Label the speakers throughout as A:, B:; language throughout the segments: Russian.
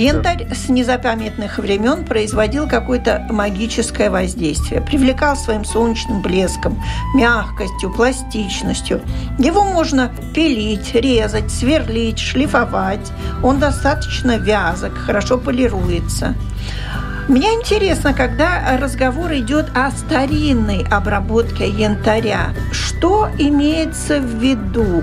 A: Янтарь с незапамятных времен производил какое-то магическое воздействие, привлекал своим солнечным блеском, мягкостью, пластичностью. Его можно пилить, резать, сверлить, шлифовать. Он достаточно вязок, хорошо полируется. Мне интересно, когда разговор идет о старинной обработке янтаря, что имеется в виду?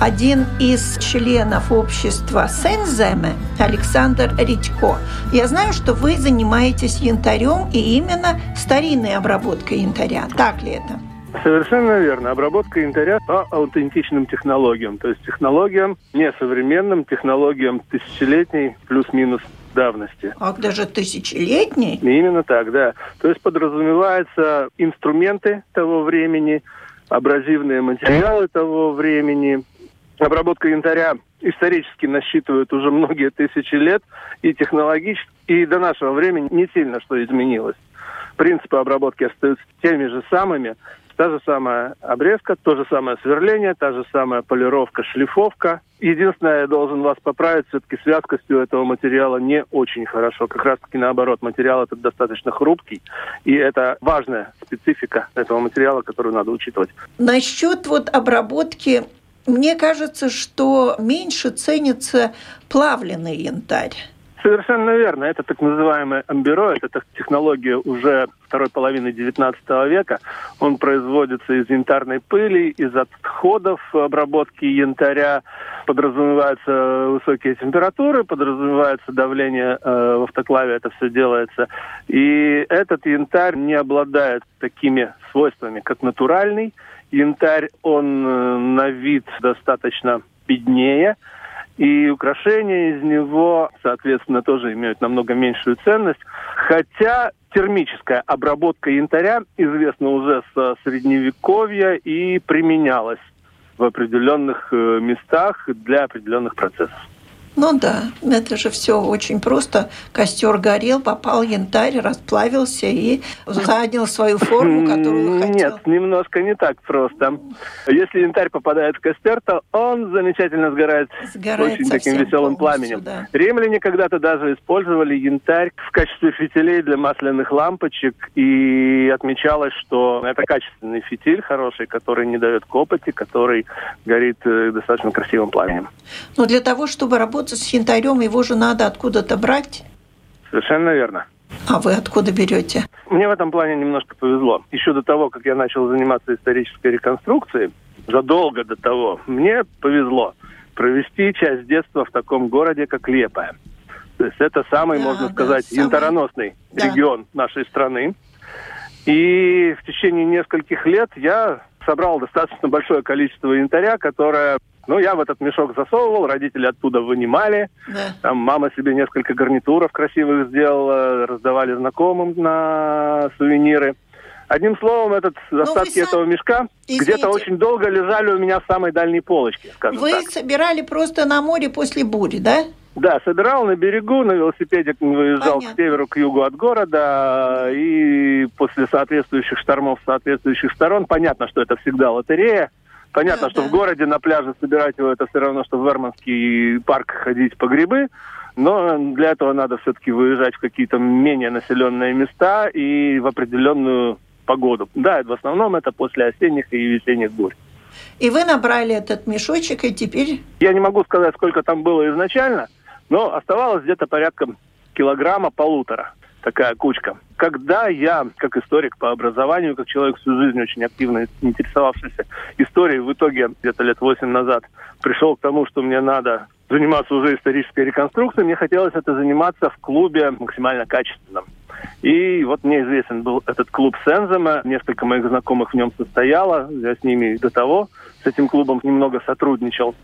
A: Один из членов общества Сенземе, Александр Редько. Я знаю, что вы занимаетесь янтарем и именно старинной обработкой янтаря. Так ли это?
B: Совершенно верно. Обработка янтаря по аутентичным технологиям. То есть технологиям не современным, технологиям тысячелетней плюс-минус давности.
A: Ах, даже тысячелетний?
B: Именно так, да. То есть подразумеваются инструменты того времени, абразивные материалы того времени. Обработка янтаря исторически насчитывает уже многие тысячи лет, и технологически, и до нашего времени не сильно что изменилось. Принципы обработки остаются теми же самыми, Та же самая обрезка, то же самое сверление, та же самая полировка, шлифовка. Единственное, я должен вас поправить, все-таки с вязкостью этого материала не очень хорошо. Как раз-таки наоборот, материал этот достаточно хрупкий, и это важная специфика этого материала, которую надо учитывать.
A: Насчет вот обработки мне кажется, что меньше ценится плавленый янтарь.
B: Совершенно верно. Это так называемый амберо, это технология уже второй половины XIX века. Он производится из янтарной пыли, из отходов обработки янтаря. Подразумеваются высокие температуры, подразумевается давление э, в автоклаве, это все делается. И этот янтарь не обладает такими свойствами, как натуральный. Янтарь, он э, на вид достаточно беднее, и украшения из него, соответственно, тоже имеют намного меньшую ценность. Хотя термическая обработка янтаря известна уже со средневековья и применялась в определенных э, местах для определенных процессов.
A: Ну да, это же все очень просто. Костер горел, попал янтарь, расплавился и занял свою форму, которую хотел.
B: Нет, немножко не так просто. Если янтарь попадает в костер, то он замечательно сгорает, сгорает очень таким веселым пламенем. Да. Римляне когда-то даже использовали янтарь в качестве фитилей для масляных лампочек, и отмечалось, что это качественный фитиль хороший, который не дает копоти, который горит э, достаточно красивым пламенем.
A: Но для того, чтобы работать работать с янтарем, его же надо откуда-то брать.
B: Совершенно верно.
A: А вы откуда берете?
B: Мне в этом плане немножко повезло. Еще до того, как я начал заниматься исторической реконструкцией, задолго до того, мне повезло провести часть детства в таком городе, как Лепая. То есть это самый, да, можно сказать, самый... янтароносный да. регион нашей страны. И в течение нескольких лет я собрал достаточно большое количество янтаря, которое ну, я в этот мешок засовывал, родители оттуда вынимали. Да. Там мама себе несколько гарнитуров красивых сделала, раздавали знакомым на сувениры. Одним словом, этот ну, остатки сам... этого мешка где-то очень долго лежали у меня в самой дальней полочке, скажем
A: Вы
B: так.
A: собирали просто на море после бури, да?
B: Да, собирал на берегу, на велосипеде выезжал Понятно. к северу, к югу от города, и после соответствующих штормов соответствующих сторон, понятно, что это всегда лотерея, Понятно, да, что да. в городе на пляже собирать его, это все равно, что в Верманский парк ходить по грибы. Но для этого надо все-таки выезжать в какие-то менее населенные места и в определенную погоду. Да, в основном это после осенних и весенних бурь.
A: И вы набрали этот мешочек, и теперь...
B: Я не могу сказать, сколько там было изначально, но оставалось где-то порядка килограмма полутора такая кучка. Когда я, как историк по образованию, как человек всю жизнь очень активно интересовавшийся историей, в итоге где-то лет восемь назад пришел к тому, что мне надо заниматься уже исторической реконструкцией, мне хотелось это заниматься в клубе максимально качественном. И вот мне известен был этот клуб Сензема, несколько моих знакомых в нем состояло, я с ними до того с этим клубом немного сотрудничал.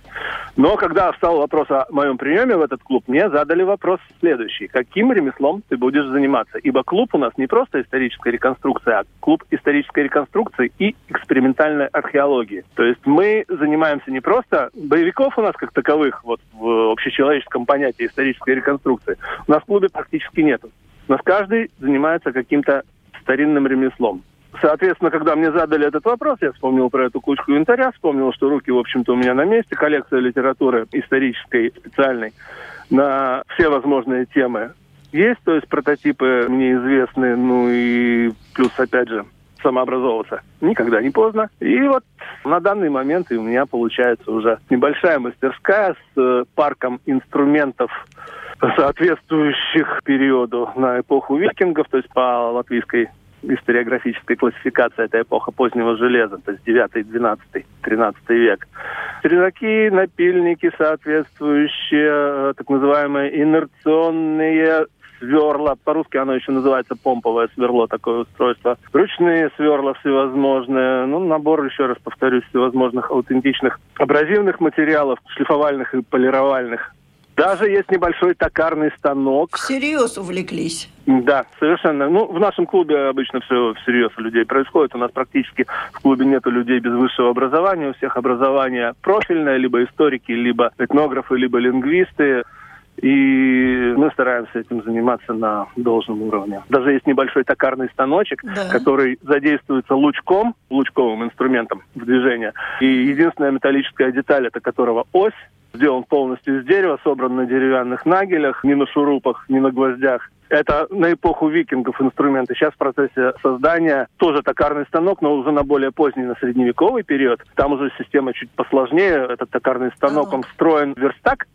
B: Но когда встал вопрос о моем приеме в этот клуб, мне задали вопрос следующий. Каким ремеслом ты будешь заниматься? Ибо клуб у нас не просто историческая реконструкция, а клуб исторической реконструкции и экспериментальной археологии. То есть мы занимаемся не просто боевиков у нас как таковых, вот в общечеловеческом понятии исторической реконструкции. У нас в клубе практически нету. У нас каждый занимается каким-то старинным ремеслом. Соответственно, когда мне задали этот вопрос, я вспомнил про эту кучку инвентаря, вспомнил, что руки, в общем-то, у меня на месте, коллекция литературы исторической, специальной, на все возможные темы есть, то есть прототипы мне известны, ну и плюс, опять же, самообразовываться никогда не поздно. И вот на данный момент у меня получается уже небольшая мастерская с э, парком инструментов соответствующих периоду на эпоху викингов, то есть по латвийской историографической классификации, это эпоха позднего железа, то есть 9, 12, 13 век. Резаки, напильники соответствующие, э, так называемые инерционные сверла, по-русски оно еще называется помповое сверло, такое устройство. Ручные сверла всевозможные, ну, набор, еще раз повторюсь, всевозможных аутентичных абразивных материалов, шлифовальных и полировальных. Даже есть небольшой токарный станок.
A: Всерьез увлеклись?
B: Да, совершенно. Ну, в нашем клубе обычно все всерьез у людей происходит. У нас практически в клубе нету людей без высшего образования. У всех образование профильное, либо историки, либо этнографы, либо лингвисты. И мы стараемся этим заниматься на должном уровне. Даже есть небольшой токарный станочек, да. который задействуется лучком, лучковым инструментом в движении. И единственная металлическая деталь, это которого ось, сделан полностью из дерева, собран на деревянных нагелях, не на шурупах, не на гвоздях. Это на эпоху викингов инструменты. Сейчас в процессе создания тоже токарный станок, но уже на более поздний, на средневековый период. Там уже система чуть посложнее. Этот токарный станок, он встроен в верстак,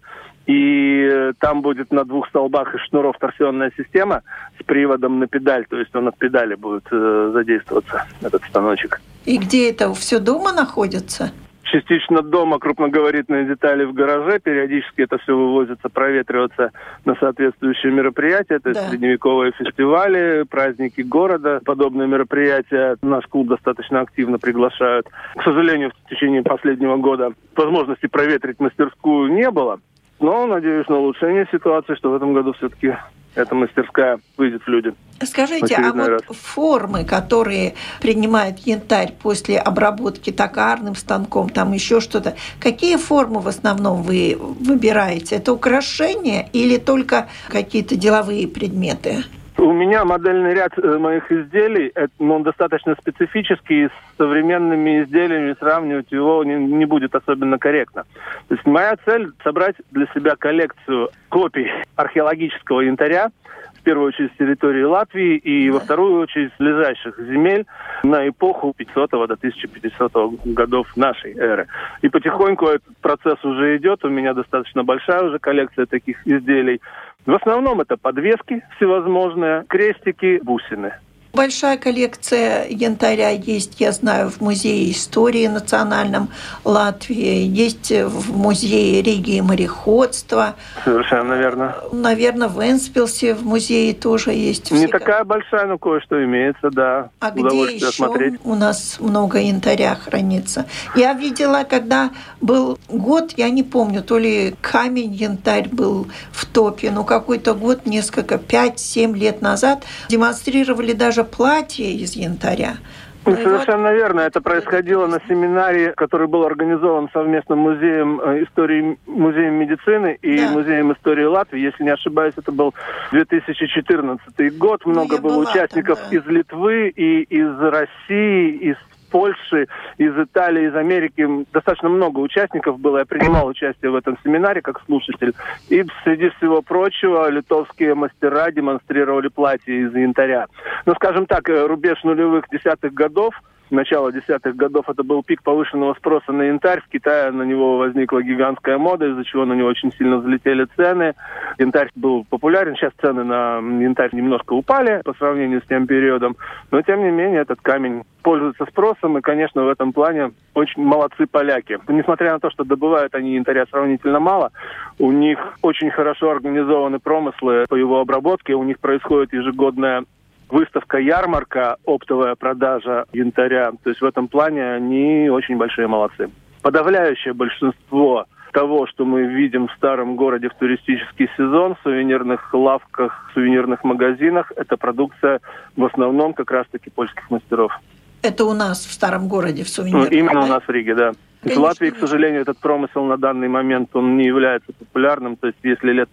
B: и там будет на двух столбах из шнуров торсионная система с приводом на педаль, то есть он от педали будет э, задействоваться, этот станочек.
A: И где это? Все дома находится?
B: Частично дома крупногабаритные детали в гараже. Периодически это все вывозится, проветриваться на соответствующие мероприятия. Это да. средневековые фестивали, праздники города. Подобные мероприятия наш клуб достаточно активно приглашают. К сожалению, в течение последнего года возможности проветрить мастерскую не было. Но надеюсь на улучшение ситуации, что в этом году все-таки эта мастерская выйдет в люди.
A: Скажите, а вот раз. формы, которые принимает янтарь после обработки токарным станком, там еще что-то, какие формы в основном вы выбираете? Это украшения или только какие-то деловые предметы?
B: У меня модельный ряд э, моих изделий, но он достаточно специфический, с современными изделиями сравнивать его не, не будет особенно корректно. То есть моя цель собрать для себя коллекцию копий археологического янтаря, в первую очередь с территории Латвии и во вторую очередь с ближайших земель на эпоху 500 до 1500 годов нашей эры. И потихоньку этот процесс уже идет, у меня достаточно большая уже коллекция таких изделий. В основном это подвески всевозможные, крестики, бусины.
A: Большая коллекция янтаря есть, я знаю, в Музее истории национальном Латвии, есть в Музее Риги и мореходства.
B: Совершенно верно.
A: Наверное, в Энспилсе в музее тоже есть.
B: Не такая большая, но кое-что имеется, да.
A: А где еще смотреть. у нас много янтаря хранится? Я видела, когда был год, я не помню, то ли камень янтарь был в топе, но какой-то год, несколько, 5-7 лет назад демонстрировали даже платье из янтаря.
B: Ну, Совершенно вот... верно. Это происходило на семинаре, который был организован совместно музеем э, истории, музеем медицины и да. музеем истории Латвии. Если не ошибаюсь, это был 2014 год. Ну, Много было участников там, да. из Литвы и из России, из Польши, из Италии, из Америки. Достаточно много участников было. Я принимал участие в этом семинаре как слушатель. И среди всего прочего литовские мастера демонстрировали платья из янтаря. Ну, скажем так, э, рубеж нулевых десятых годов начала десятых годов это был пик повышенного спроса на янтарь. В Китае на него возникла гигантская мода, из-за чего на него очень сильно взлетели цены. Янтарь был популярен. Сейчас цены на янтарь немножко упали по сравнению с тем периодом. Но, тем не менее, этот камень пользуется спросом. И, конечно, в этом плане очень молодцы поляки. Несмотря на то, что добывают они янтаря сравнительно мало, у них очень хорошо организованы промыслы по его обработке. У них происходит ежегодная выставка ярмарка, оптовая продажа янтаря. То есть в этом плане они очень большие молодцы. Подавляющее большинство того, что мы видим в старом городе в туристический сезон, в сувенирных лавках, в сувенирных магазинах, это продукция в основном как раз-таки польских мастеров.
A: Это у нас в старом городе, в сувенирном?
B: Ну, именно у нас в Риге, да. Конечно, в Латвии, к сожалению, этот промысел на данный момент он не является популярным. То есть, если лет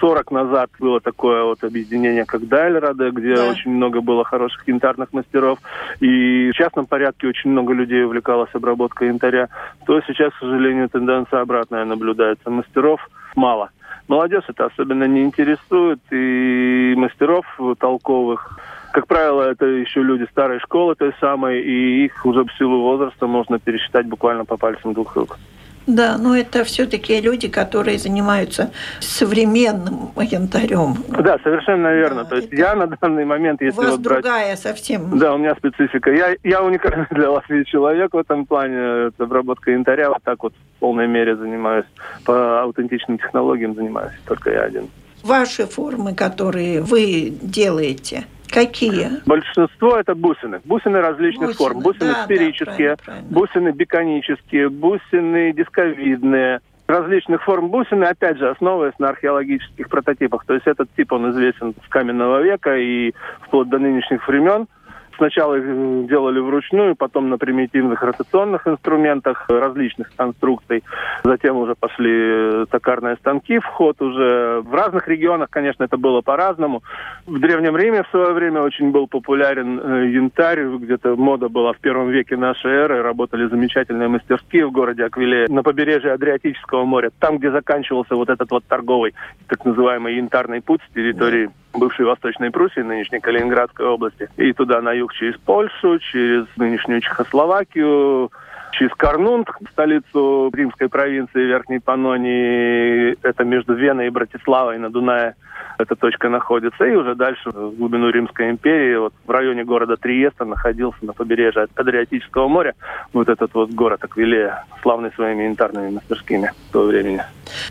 B: 40 назад было такое вот объединение, как Дайльрада, где да. очень много было хороших янтарных мастеров, и в частном порядке очень много людей увлекалось обработкой янтаря, то сейчас, к сожалению, тенденция обратная наблюдается. Мастеров мало. Молодежь это особенно не интересует, и мастеров толковых как правило, это еще люди старой школы той самой, и их уже в силу возраста можно пересчитать буквально по пальцам двух рук.
A: Да, но это все-таки люди, которые занимаются современным янтарем.
B: Да, совершенно верно. Да, То есть я на данный момент,
A: если у вас вот другая брать... совсем.
B: Да, у меня специфика. Я, я уникальный для Латвии человек в этом плане. Это обработка янтаря. Вот так вот в полной мере занимаюсь. По аутентичным технологиям занимаюсь только я один.
A: Ваши формы, которые вы делаете – Какие?
B: Большинство это бусины. Бусины различных бусины, форм. Бусины да, сферические, да, правильно, правильно. бусины беконические, бусины дисковидные. Различных форм бусины, опять же, основываясь на археологических прототипах. То есть этот тип, он известен с каменного века и вплоть до нынешних времен. Сначала их делали вручную, потом на примитивных ротационных инструментах различных конструкций. Затем уже пошли э, токарные станки в ход уже. В разных регионах, конечно, это было по-разному. В Древнем Риме в свое время очень был популярен э, янтарь. Где-то мода была в первом веке нашей эры. Работали замечательные мастерские в городе Аквиле на побережье Адриатического моря. Там, где заканчивался вот этот вот торговый, так называемый янтарный путь с территории бывшей Восточной Пруссии, нынешней Калининградской области, и туда на юг через Польшу, через нынешнюю Чехословакию, через Карнунд, столицу римской провинции Верхней Панонии, это между Веной и Братиславой на Дунае, эта точка находится, и уже дальше в глубину Римской империи, вот в районе города Триеста находился на побережье Адриатического моря, вот этот вот город Аквилея, славный своими янтарными мастерскими в то времени.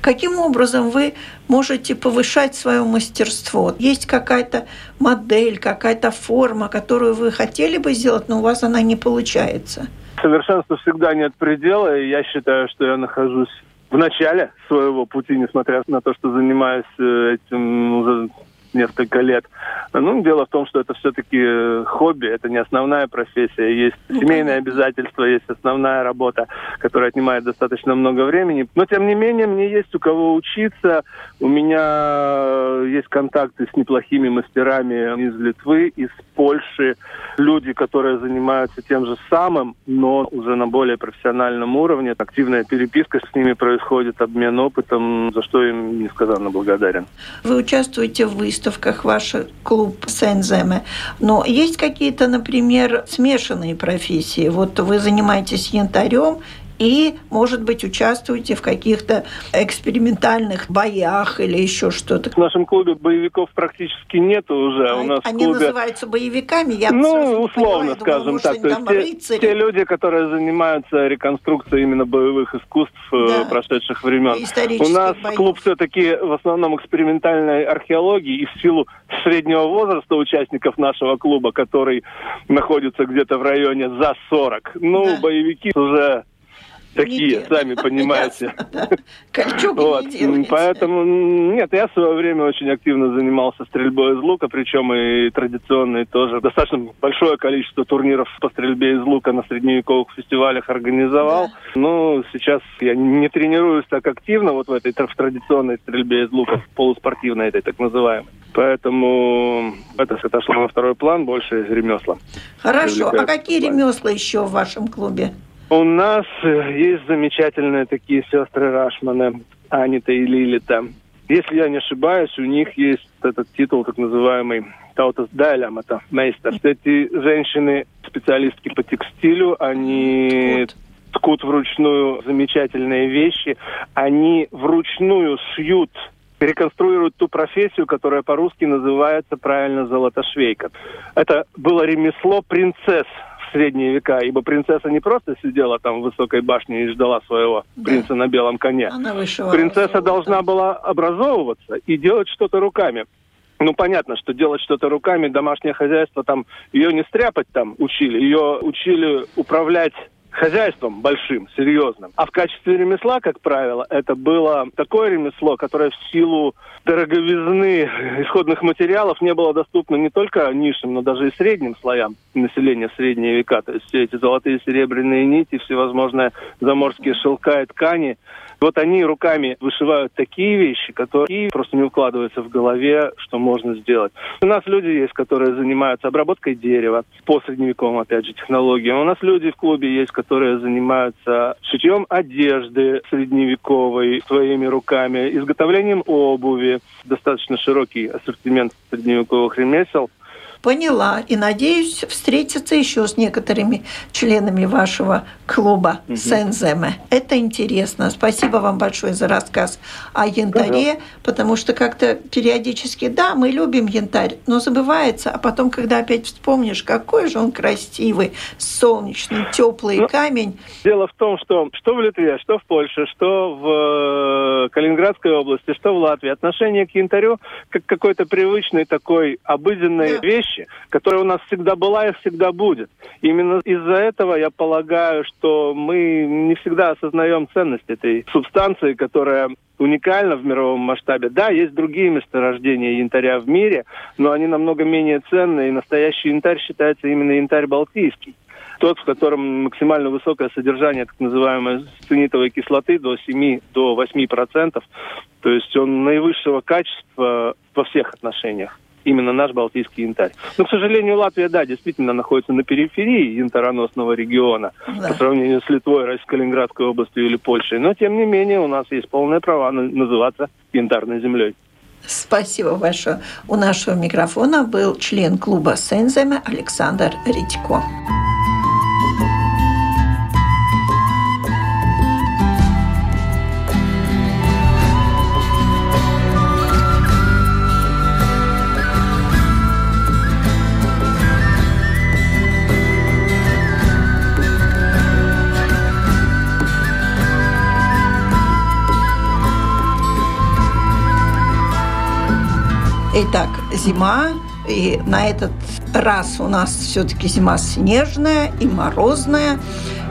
A: Каким образом вы можете повышать свое мастерство? Есть какая-то модель, какая-то форма, которую вы хотели бы сделать, но у вас она не получается?
B: Совершенству всегда нет предела, и я считаю, что я нахожусь в начале своего пути, несмотря на то, что занимаюсь э, этим несколько лет. Ну, дело в том, что это все-таки э, хобби, это не основная профессия. Есть ну, семейные обязательства, есть основная работа, которая отнимает достаточно много времени. Но, тем не менее, мне есть у кого учиться. У меня э, есть контакты с неплохими мастерами из Литвы, из Польши. Люди, которые занимаются тем же самым, но уже на более профессиональном уровне. Активная переписка с ними происходит, обмен опытом, за что им несказанно благодарен.
A: Вы участвуете в выставке выставках ваш клуб Сенземе. Но есть какие-то, например, смешанные профессии? Вот вы занимаетесь янтарем и, может быть, участвуете в каких-то экспериментальных боях или еще что-то.
B: В нашем клубе боевиков практически нет уже. А, У нас
A: они
B: клубе...
A: называются боевиками? Я
B: ну, условно, понимаю, скажем думаю, так. То есть те, те люди, которые занимаются реконструкцией именно боевых искусств э, да. прошедших времен. У нас боев. клуб все-таки в основном экспериментальной археологии и в силу среднего возраста участников нашего клуба, который находится где-то в районе за 40. Ну, да. боевики уже такие, не сами понимаете.
A: Вот.
B: Поэтому, нет, я в свое время очень активно занимался стрельбой из лука, причем и традиционной тоже. Достаточно большое количество турниров по стрельбе из лука на средневековых фестивалях организовал. Да. Но сейчас я не тренируюсь так активно вот в этой в традиционной стрельбе из лука, полуспортивной этой так называемой. Поэтому это отошло на второй план, больше ремесла.
A: Хорошо. А какие ремесла еще в вашем клубе?
B: У нас э, есть замечательные такие сестры Рашманы, Анита и Лилита. Если я не ошибаюсь, у них есть этот титул, так называемый Таутас Дайлям, это мейстер. Эти женщины, специалистки по текстилю, они ткут вручную замечательные вещи, они вручную шьют реконструируют ту профессию, которая по-русски называется правильно золотошвейка. Это было ремесло принцесс средние века, ибо принцесса не просто сидела там в высокой башне и ждала своего да. принца на белом коне. Принцесса должна была образовываться и делать что-то руками. Ну, понятно, что делать что-то руками, домашнее хозяйство, там, ее не стряпать там учили, ее учили управлять хозяйством большим, серьезным. А в качестве ремесла, как правило, это было такое ремесло, которое в силу дороговизны исходных материалов не было доступно не только низшим, но даже и средним слоям населения в средние века. То есть все эти золотые серебряные нити, всевозможные заморские шелка и ткани – вот они руками вышивают такие вещи, которые просто не укладываются в голове, что можно сделать. У нас люди есть, которые занимаются обработкой дерева по средневековым, опять же, технологиям. У нас люди в клубе есть, которые занимаются шитьем одежды средневековой своими руками, изготовлением обуви. Достаточно широкий ассортимент средневековых ремесел –
A: Поняла. И надеюсь встретиться еще с некоторыми членами вашего клуба угу. Сенземе. Это интересно. Спасибо вам большое за рассказ о янтаре, ага. потому что как-то периодически, да, мы любим янтарь, но забывается, а потом, когда опять вспомнишь, какой же он красивый, солнечный, теплый ну, камень.
B: Дело в том, что что в Литве, что в Польше, что в э, Калининградской области, что в Латвии, отношение к янтарю как какой-то привычной такой обыденной да. вещи, вещи, которая у нас всегда была и всегда будет. Именно из-за этого я полагаю, что мы не всегда осознаем ценность этой субстанции, которая уникальна в мировом масштабе. Да, есть другие месторождения янтаря в мире, но они намного менее ценные, и настоящий янтарь считается именно янтарь балтийский тот, в котором максимально высокое содержание так называемой цинитовой кислоты до 7 до 8 процентов. То есть он наивысшего качества во всех отношениях именно наш балтийский янтарь. Но, к сожалению, Латвия, да, действительно находится на периферии янтароносного региона да. по сравнению с Литвой, с Калининградской областью или Польшей. Но, тем не менее, у нас есть полное право называться янтарной землей.
A: Спасибо большое. У нашего микрофона был член клуба Сенземе Александр Редько. Итак, зима, и на этот раз у нас все-таки зима снежная и морозная,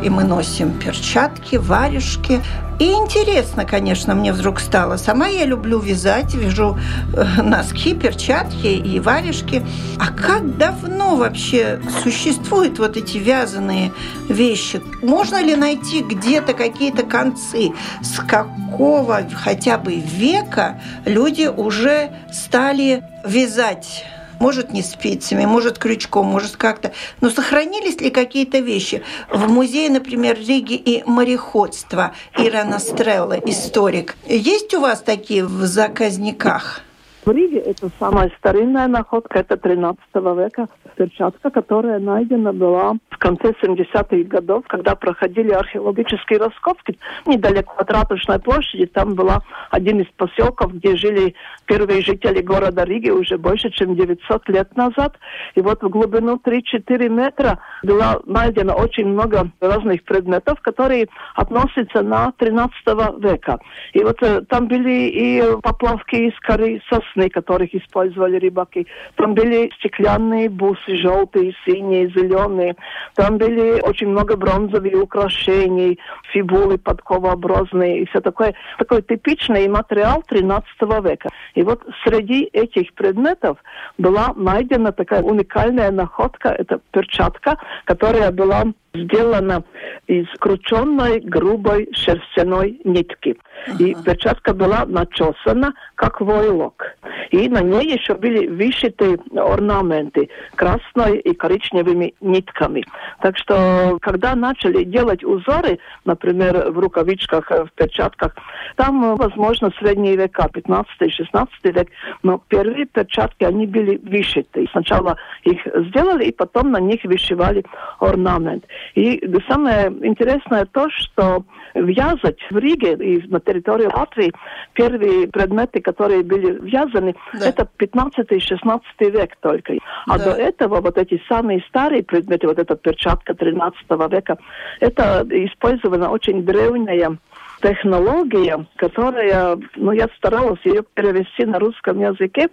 A: и мы носим перчатки, варежки. И интересно, конечно, мне вдруг стало. Сама я люблю вязать, вяжу э, носки, перчатки и варежки. А как давно вообще существуют вот эти вязаные вещи? Можно ли найти где-то какие-то концы? С какого хотя бы века люди уже стали вязать может, не спицами, может, крючком, может, как-то. Но сохранились ли какие-то вещи? В музее, например, Риги и мореходства Ирана Стрелла, историк. Есть у вас такие в заказниках?
C: В Риге это самая старинная находка, это 13 века перчатка, которая найдена была в конце 70-х годов, когда проходили археологические раскопки недалеко от Ратушной площади. Там была один из поселков, где жили первые жители города Риги уже больше, чем 900 лет назад. И вот в глубину 3-4 метра было найдено очень много разных предметов, которые относятся на 13 века. И вот э, там были и поплавки из коры сосны, которых использовали рыбаки. Там были стеклянные бусы, желтые, синие, зеленые. Там были очень много бронзовых украшений, фибулы подковообразные и все такое. Такой типичный материал 13 века. И вот среди этих предметов была найдена такая уникальная находка. Это перчатка, которая была сделана из крученной грубой шерстяной нитки. Ага. И перчатка была начесана, как войлок. И на ней еще были вышиты орнаменты красной и коричневыми нитками. Так что, когда начали делать узоры, например, в рукавичках, в перчатках, там, возможно, средние века, 15-16 век, но первые перчатки, они были вышиты. Сначала их сделали, и потом на них вышивали орнамент. И самое интересное то, что вязать в Риге и на территории Латвии первые предметы, которые были вязаны, да. это 15-16 век только. А да. до этого вот эти самые старые предметы, вот эта перчатка 13 века, это использована очень древняя технология, которая, ну, я старалась ее перевести на русском языке.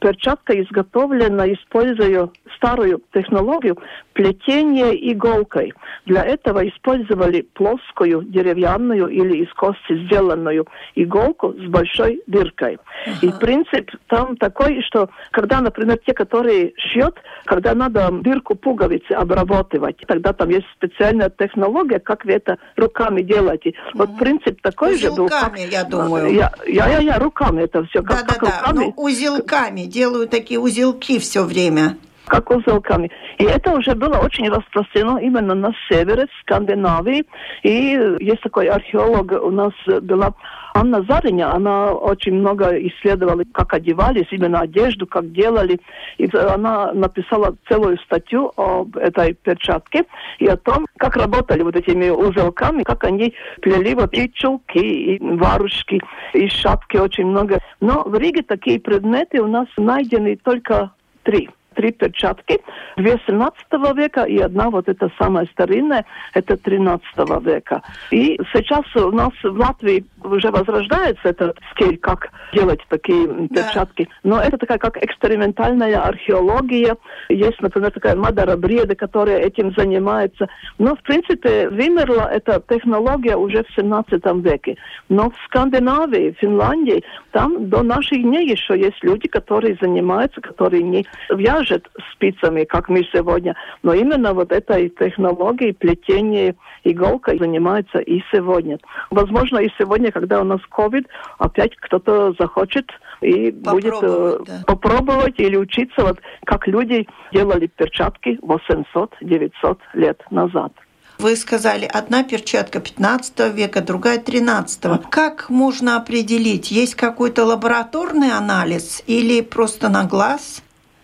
C: Перчатка изготовлена, используя старую технологию плетения иголкой. Для этого использовали плоскую деревянную или из кости сделанную иголку с большой дыркой. Ага. И принцип там такой, что когда, например, те, которые шьют, когда надо дырку пуговицы обрабатывать, тогда там есть специальная технология, как вы это руками делаете. Ага. Вот принцип принцип такой
A: узелками,
C: же был.
A: Узелками, я думаю.
C: Я, я, я, я руками это все.
A: Как, да, как да, руками. да. Ну, узелками. Делаю такие узелки все время
C: как узелками. И это уже было очень распространено именно на севере, в Скандинавии. И есть такой археолог у нас была Анна Зариня, она очень много исследовала, как одевались, именно одежду, как делали. И она написала целую статью об этой перчатке и о том, как работали вот этими узелками, как они плели вот и чулки, и варушки, и шапки очень много. Но в Риге такие предметы у нас найдены только три три перчатки, две 17 века и одна вот эта самая старинная, это 13 века. И сейчас у нас в Латвии уже возрождается этот стиль, как делать такие перчатки. Но это такая как экспериментальная археология. Есть, например, такая Мадара Бреда, которая этим занимается. Но, в принципе, вымерла эта технология уже в 17 веке. Но в Скандинавии, Финляндии, там до наших дней еще есть люди, которые занимаются, которые не вяжут вяжет спицами, как мы сегодня, но именно вот этой технологией плетения иголкой занимается и сегодня. Возможно, и сегодня, когда у нас COVID, опять кто-то захочет и будет э, да. попробовать или учиться, вот как люди делали перчатки 800-900 лет назад.
A: Вы сказали, одна перчатка 15 века, другая 13. Как можно определить, есть какой-то лабораторный анализ или просто на глаз?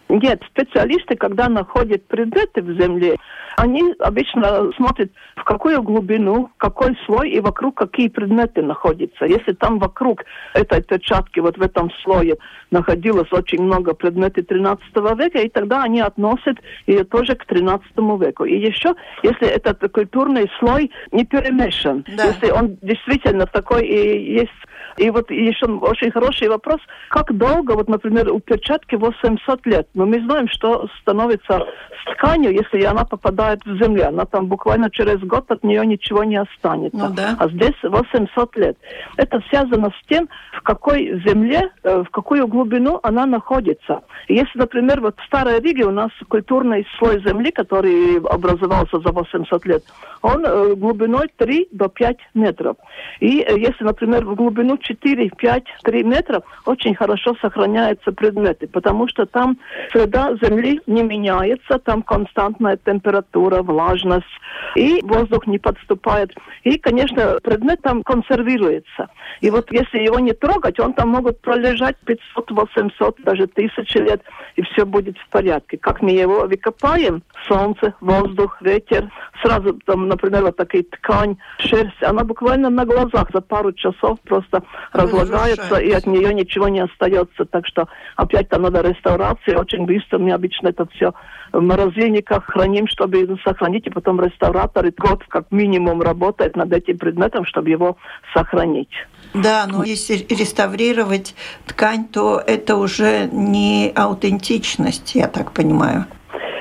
C: Нет, специалисты, когда находят предметы в земле, они обычно смотрят, в какую глубину, какой слой и вокруг какие предметы находятся. Если там вокруг этой перчатки, вот в этом слое, находилось очень много предметов 13 века, и тогда они относят ее тоже к 13 веку. И еще, если этот культурный слой не перемешан, да. если он действительно такой и есть и вот еще очень хороший вопрос, как долго, вот, например, у перчатки 800 лет, но мы знаем, что становится с тканью, если она попадает в землю, она там буквально через год от нее ничего не останется. Ну, да. А здесь 800 лет. Это связано с тем, в какой земле, э, в какую глубину она находится. Если, например, вот в Старой Риге у нас культурный слой земли, который образовался за 800 лет, он э, глубиной 3 до 5 метров. И э, если, например, в глубину 4, 5, 3 метра очень хорошо сохраняются предметы, потому что там среда Земли не меняется, там константная температура, влажность, и воздух не подступает. И, конечно, предмет там консервируется. И вот если его не трогать, он там могут пролежать 500, 800, даже тысячи лет, и все будет в порядке. Как мы его выкопаем, солнце, воздух, ветер, сразу там, например, вот такая ткань, шерсть, она буквально на глазах за пару часов просто разлагается, и от нее ничего не остается. Так что опять там надо реставрация. Очень быстро мы обычно это все в морозильниках храним, чтобы сохранить, и потом реставраторы год как минимум работает над этим предметом, чтобы его сохранить.
A: Да, но если реставрировать ткань, то это уже не аутентичность, я так понимаю.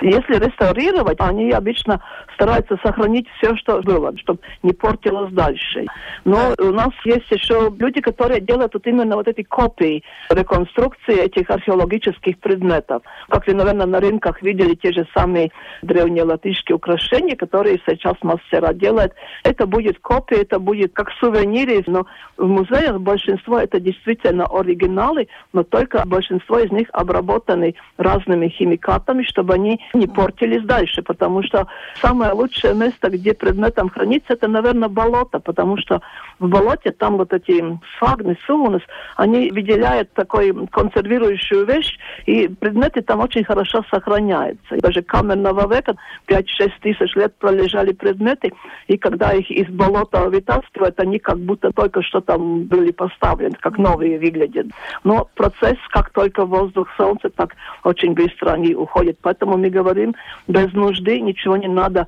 C: Если реставрировать, они обычно стараются сохранить все, что было, чтобы не портилось дальше. Но у нас есть еще люди, которые делают вот именно вот эти копии реконструкции этих археологических предметов. Как вы, наверное, на рынках видели те же самые древние латышские украшения, которые сейчас мастера делают. Это будет копия, это будет как сувениры, но в музеях большинство это действительно оригиналы, но только большинство из них обработаны разными химикатами, чтобы они не портились дальше, потому что самое лучшее место, где предметом хранится, это, наверное, болото, потому что в болоте там вот эти сфагны, сунус, они выделяют такой консервирующую вещь, и предметы там очень хорошо сохраняются. Даже каменного века 5-6 тысяч лет пролежали предметы, и когда их из болота вытаскивают, они как будто только что там были поставлены, как новые выглядят. Но процесс, как только воздух, солнце, так очень быстро они уходят. Поэтому мы говорим, без нужды ничего не надо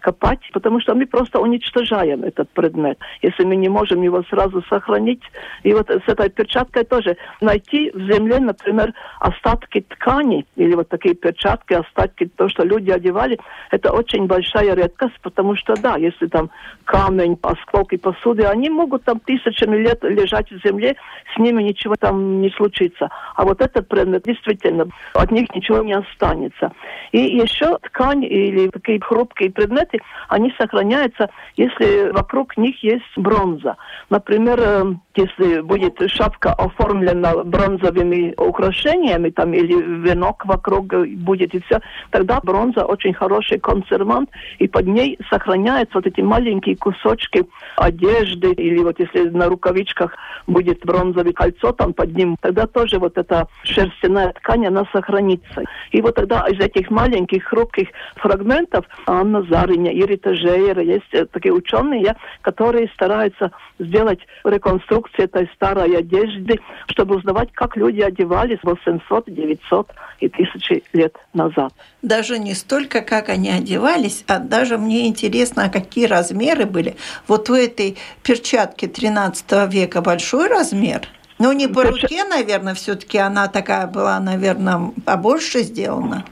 C: копать, потому что мы просто уничтожаем этот предмет, если мы не можем его сразу сохранить. И вот с этой перчаткой тоже найти в земле, например, остатки ткани или вот такие перчатки, остатки, то, что люди одевали, это очень большая редкость, потому что, да, если там камень, осколки посуды, они могут там тысячами лет лежать в земле, с ними ничего там не случится. А вот этот предмет, действительно, от них ничего не останется. И еще ткань или такие хрупкие предметы, предметы, они сохраняются, если вокруг них есть бронза. Например, э, если будет шапка оформлена бронзовыми украшениями, там, или венок вокруг будет и все, тогда бронза очень хороший консервант, и под ней сохраняются вот эти маленькие кусочки одежды, или вот если на рукавичках будет бронзовое кольцо там под ним, тогда тоже вот эта шерстяная ткань, она сохранится. И вот тогда из этих маленьких хрупких фрагментов Анна Зариня, Ирита Жейера, есть э, такие ученые, которые стараются сделать реконструкцию этой старой одежды, чтобы узнавать, как люди одевались 800, 900 и тысячи лет назад.
A: Даже не столько, как они одевались, а даже мне интересно, а какие размеры были. Вот у этой перчатки 13 века большой размер? Ну, не по руке, наверное, все-таки она такая была, наверное, побольше сделана.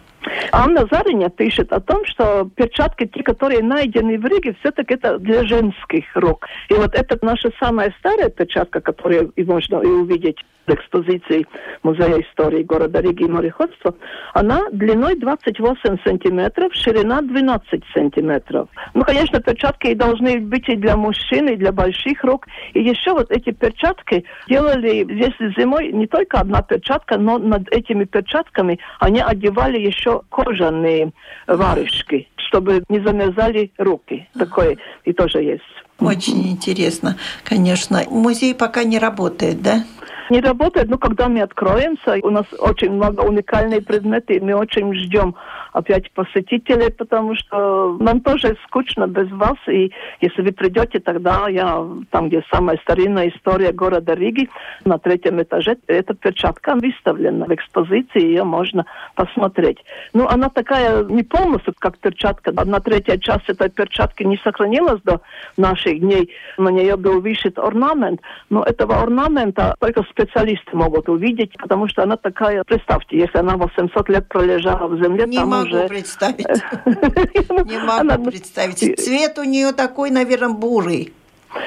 C: Анна Зариня пишет о том, что перчатки, те, которые найдены в Риге, все-таки это для женских рук. И вот это наша самая старая перчатка, которую и можно и увидеть экспозиции Музея истории города Риги и мореходства, она длиной 28 сантиметров, ширина 12 сантиметров. Ну, конечно, перчатки должны быть и для мужчин, и для больших рук. И еще вот эти перчатки делали, если зимой не только одна перчатка, но над этими перчатками они одевали еще кожаные варежки, чтобы не замерзали руки. Такое и тоже есть.
A: Очень интересно, конечно. Музей пока не работает, да?
C: Не работает, но когда мы откроемся, у нас очень много уникальных предметов, и мы очень ждем опять посетителей, потому что нам тоже скучно без вас, и если вы придете, тогда я там, где самая старинная история города Риги, на третьем этаже, эта перчатка выставлена в экспозиции, ее можно посмотреть. Ну, она такая не полностью, как перчатка, одна третья часть этой перчатки не сохранилась до наших дней, на нее был вышит орнамент, но этого орнамента только специалисты могут увидеть, потому что она такая, представьте, если она 800 лет пролежала в земле,
A: не
C: там
A: могу
C: уже...
A: представить. Не могу представить. Цвет у нее такой, наверное, бурый.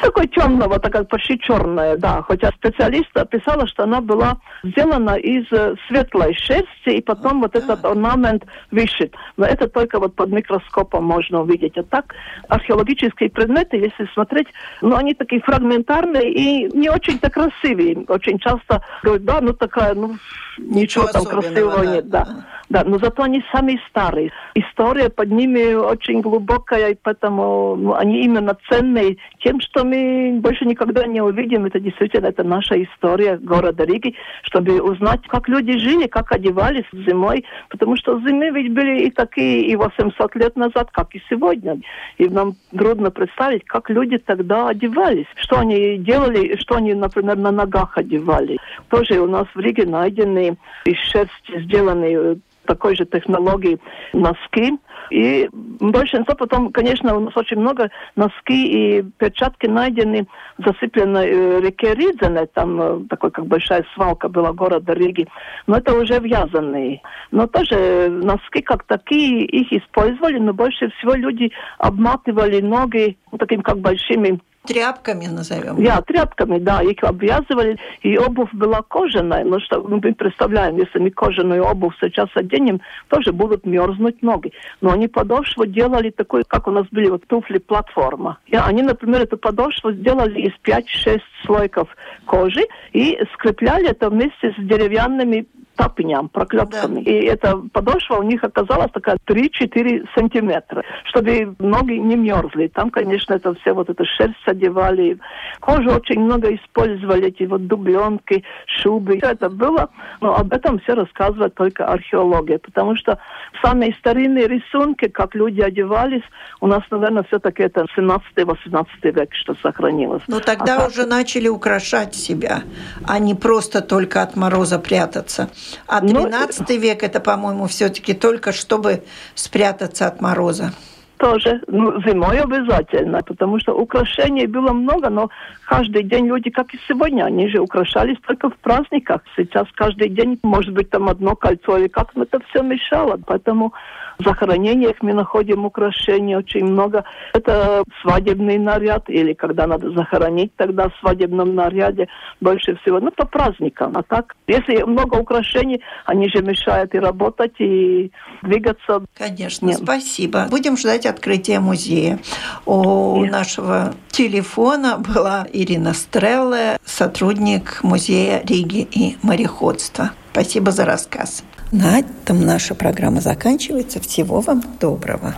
C: Такой темного, такая почти черная, да. Хотя специалист описала, что она была сделана из э, светлой шерсти, и потом вот, вот этот орнамент вышит. Но это только вот под микроскопом можно увидеть. А так археологические предметы, если смотреть, ну они такие фрагментарные и не очень-то красивые. Очень часто говорят, да, ну такая, ну ничего, ничего там красивого да. нет, да. Да, но зато они самые старые. История под ними очень глубокая, и поэтому ну, они именно ценные тем, что мы больше никогда не увидим. Это действительно это наша история города Риги, чтобы узнать, как люди жили, как одевались зимой, потому что зимы ведь были и такие и 800 лет назад, как и сегодня. И нам трудно представить, как люди тогда одевались, что они делали, что они, например, на ногах одевали. Тоже у нас в Риге найдены из шерсти сделанные такой же технологии носки, И большинство потом, конечно, у нас очень много носки и перчатки найдены в засыпленной э, реке Ридзене, там э, такой как большая свалка была города Риги, но это уже вязаные. Но тоже носки как такие, их использовали, но больше всего люди обматывали ноги таким как большими
A: Тряпками назовем.
C: Я, тряпками, да. Их обвязывали, и обувь была кожаная. Но что ну, мы представляем, если мы кожаную обувь сейчас оденем, тоже будут мерзнуть ноги. Но они подошву делали такой, как у нас были вот туфли-платформа. И они, например, эту подошву сделали из 5-6 слойков кожи и скрепляли это вместе с деревянными тапням, проклепками. Да. И эта подошва у них оказалась такая 3-4 сантиметра, чтобы ноги не мерзли. Там, конечно, это все вот это шерсть одевали. Кожу очень много использовали, эти вот дубленки, шубы. Все это было, но об этом все рассказывает только археология, потому что самые старинные рисунки, как люди одевались, у нас, наверное, все-таки это 17-18 век, что сохранилось.
A: Но тогда а уже так... начали украшать себя, а не просто только от мороза прятаться. А 13 ну, век это, по-моему, все-таки только чтобы спрятаться от мороза
C: тоже, ну, зимой обязательно, потому что украшений было много, но каждый день люди, как и сегодня, они же украшались только в праздниках. Сейчас каждый день, может быть, там одно кольцо, или как это все мешало. Поэтому захоронениях мы находим украшения очень много. Это свадебный наряд, или когда надо захоронить, тогда в свадебном наряде больше всего. Ну, по праздникам. А так, если много украшений, они же мешают и работать, и двигаться.
A: Конечно, Нет. спасибо. Будем ждать открытия музея. У Нет. нашего телефона была Ирина Стрелла, сотрудник музея Риги и мореходства. Спасибо за рассказ. На этом наша программа заканчивается. Всего вам доброго.